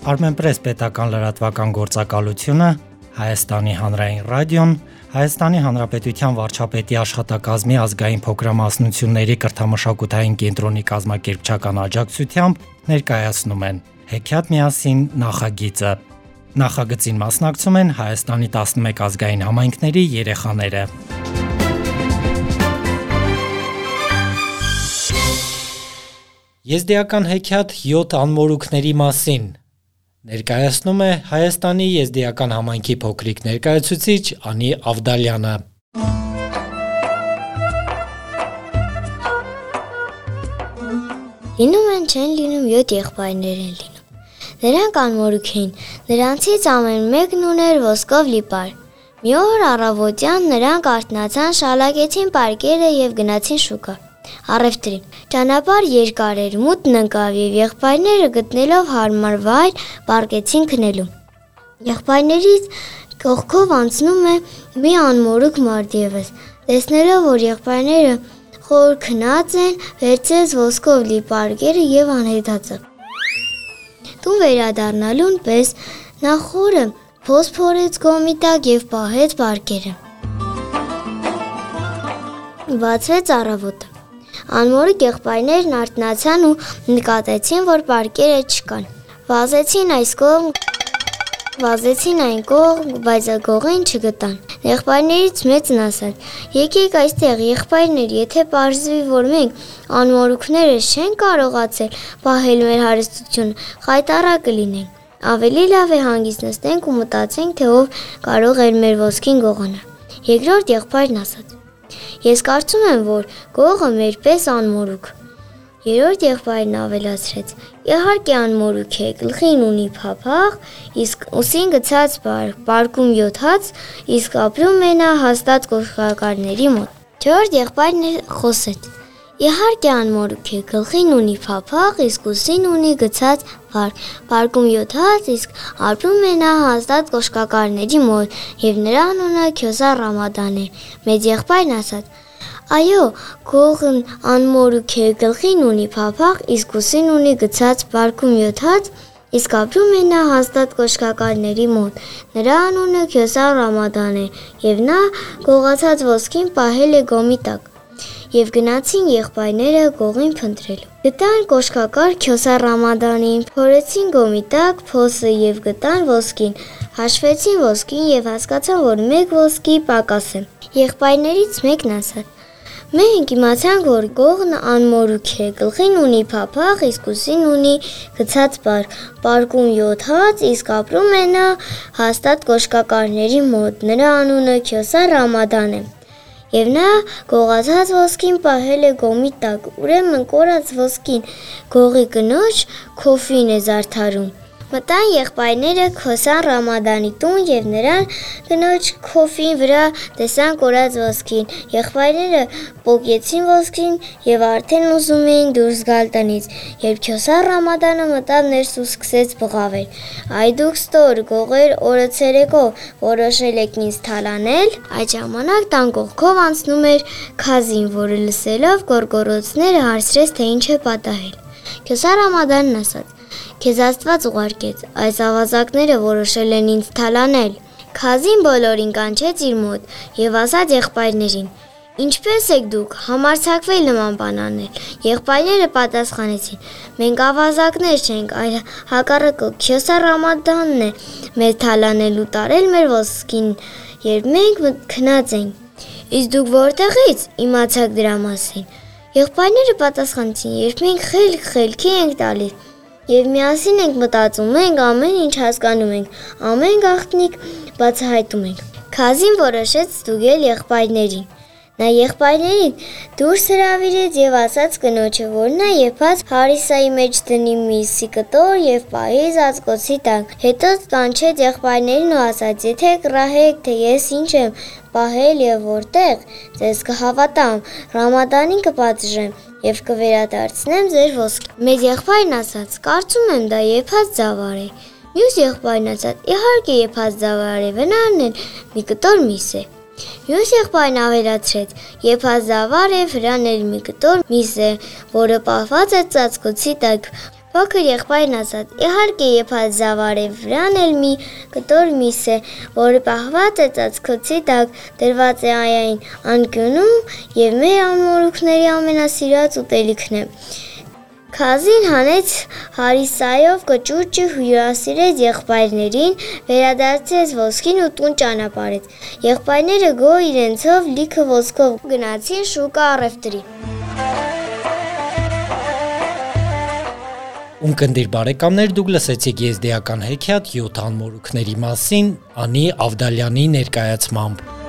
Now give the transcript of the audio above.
Armenpress պետական լրատվական գործակալությունը, Հայաստանի հանրային ռադիոն, Հայաստանի Հանրապետության վարչապետի աշխատակազմի ազգային փոքրամասնությունների կրթամշակութային կենտրոնի կազմակերպչական աջակցությամբ ներկայացնում են Հեքիաթ միասին նախագիծը։ Նախագծին մասնակցում են Հայաստանի 11 ազգային համայնքների երեխաները։ Եզդիական հեքիաթ 7 անմորուքների մասին ներկայացնում է Հայաստանի Եզդիական համայնքի փոքրիկ ներկայացուցիչ Անի Ավդալյանը։ Լինում են չեն լինում 7 եղբայրներ են լինում։ Նրանք անմորուք էին, նրանցից ամեն մեկն ուներ ոսկով լիպար։ Մի օր առավոտյան նրանք արթնացան, շալակեցին պարկերը եւ գնացին շուկա առևտրին։ Ճանապարհ երկար էր, մութն ընկավ եւ եղբայրները գտնելով հարմար վայր պարկեցին քնելու։ Եղբայրներից կողքով անցնում է մի անմորուք մարդ եւս։ Տեսնելով, որ եղբայրները խոր քնած են, վերցրեց ոսկով լի պարկերը եւ անհետացավ։ Տուն վերադառնալուն պես նա խորը փոսփորեց գոմիտակ եւ պահեց պարկերը։ Բացվեց առավոտը։ Անմորիկ եղբայրներն արթնացան ու նկատեցին, որ պարկերը չկան։ Վազեցին այս կողմ, վազեցին այն կողմ, բայց գողին չգտան։ Եղբայրներից մեծն ասաց. «Եկեք այստեղ, եղբայրներ, եթե parzvi, որ մենք անմորուքները չեն կարողացել պահել մեր հարստությունը, խայտարա կլինենք։ Ավելի լավ է հանգիստ նստենք ու մտածենք, թե ով կարող էր մեր ոսկին գողանալ»։ Երկրորդ եղբայրն ասաց. Ես կարծում եմ, որ գողը մեր պես անմորուք։ Երրորդ եղբայրն ավելացրեց. Իհարկե անմորուք է, գլխին ունի փափախ, իսկ ուսին գցած բար, բարկում 7 հաց, իսկ ապրում է նա հաստատ կողքակարների մոտ։ Չորրորդ եղբայրն խոսեց. Իհարկե անմորուք է, գլխին ունի փափախ, իսկ ուսին ունի գցած բար, բարկում 7 հաց, իսկ ապրում է նա հաստատ կոշկակարների մոտ, եւ նրա անունը Քյոսա Ռամադան է։ Մեծ եղբայրն ասաց. Այո, գողն անմորուք է, գլխին ունի փափախ, իսկ ուսին ունի գցած բարկում 7 հաց, իսկ ապրում է նա հաստատ կոշկակարների մոտ։ Նրա անունը Քյոսա Ռամադան է, եւ նա գողացած ոսկին պահել է գոմի տակ եւ գնացին եղբայրները գողին փնտրելու։ Գտան կոշկակար Քյոսա Ռամադանին, փորեցին գոմիտակ, փոսը եւ գտան ոսկին։ Հաշվեցին ոսկին եւ հասկացան, որ մեկ ոսկի պակաս է։ Եղբայրներից մեկն ասաց. Մենք իմացանք, որ գողն անմորուք է, գլխին ունի փափախ, իսկ ուսին ունի գցած բար, պարկում 7 հաց, իսկ ապրում է նա հաստատ կոշկակարների մոտ։ Նրա անունը Քյոսա Ռամադան է։ Եվ նա գողացած ոսկին պահել է գոմի տակ։ Ուրեմն կորած ոսկին գողի կնոջ քոֆին է զարդարում։ Մտան եղբայրները Քոսան Ռամադանի տուն եւ նրան կնոջ քոֆին վրա տեսան կորած ոսկին։ Եղբայրները պոկեցին ոսկին եւ արդեն ուզում էին դուրս գալ տնից, երբ Քոսան Ռամադանը մտավ ներս ու սկսեց բղավել։ Այ դուք ստոր գողեր օրը ցերեկո որոշել եք ինձ թալանել։ Այդ ժամանակ տան կողքով անցնում էր Քազին, որը լսելով գորգորոցները հարցրեց, թե ինչ է պատահել։ Քոսան Ռամադանն ասաց. Քեզ Աստված ուղարկեց, այս ավազակները որոշել են ինձ թալանել։ Խազին բոլորին կանչեց իր մոտ եւ ասաց եղբայրներին. Ինչպես եք դուք համարցակվել նման բան անել։ Եղբայրները պատասխանեցին. Մենք ավազակներ չենք, այլ հակառակը Քյոսա Ռամադանն է մեր թալանելու տարել մեր ոսկին, երբ մենք քնած ենք։ Իսկ դուք որտեղից իմացաք դրա մասին։ Եղբայրները պատասխանեցին. Երբ մենք խելք խելքի ենք տալիս, Եվ միասին ենք մտածում, մենք ամեն ինչ հասկանում ենք, ամեն գաղտնիք բացահայտում ենք։ Քազին որոշեց ստուգել եղբայրներին։ Նա եղբայրներին դուրս հրավիրեց եւ ասաց կնոջը, որ նա եփած հարիսայի մեջ դնի միսի կտոր եւ պահի զածկոցի տակ։ Հետո կանչեց եղբայրներին ու ասաց. «Եթե կռահեք, թե ես ինչ եմ պահել եւ որտեղ, ձեզ կհավատամ, Ռամադանին կպատժեմ եւ կվերադարձնեմ ձեր ոսկը։ Մեր եղբայրն ասաց. կարծում եմ դա եփած զավար է։ Մյուս եղբայրն ասաց. իհարկե եփած զավար է, վնանն էլ մի կտոր միս է։ Մյուս եղբայրն ավելացրեց. եփած զավար է, վրան էլ մի կտոր միս է, որը պահված է ծածկոցի տակ։ Փոքր եղբայրն ասաց. «Իհարկե, երբ այդ զավարի վրան էլ մի կտոր միս է, որը պահված է ծածկոցի տակ, դրված է այն անկյունում եւ մեր ամորուքների ամենասիրած ուտելիքն է»։ Քազին հանեց հարիսայով կճուճը հյուրասիրեց եղբայրներին, վերադարձեց ոսկին ու տուն ճանապարհեց։ Եղբայրները գոհ իրենցով լիքը ոսկով գնացին շուկա առևտրի։ Ունկնդիր բարեկամներ դուք լսեցիք եզդիական հեքիաթ 7 անմորուքների մասին Անի Ավդալյանի ներկայացմամբ։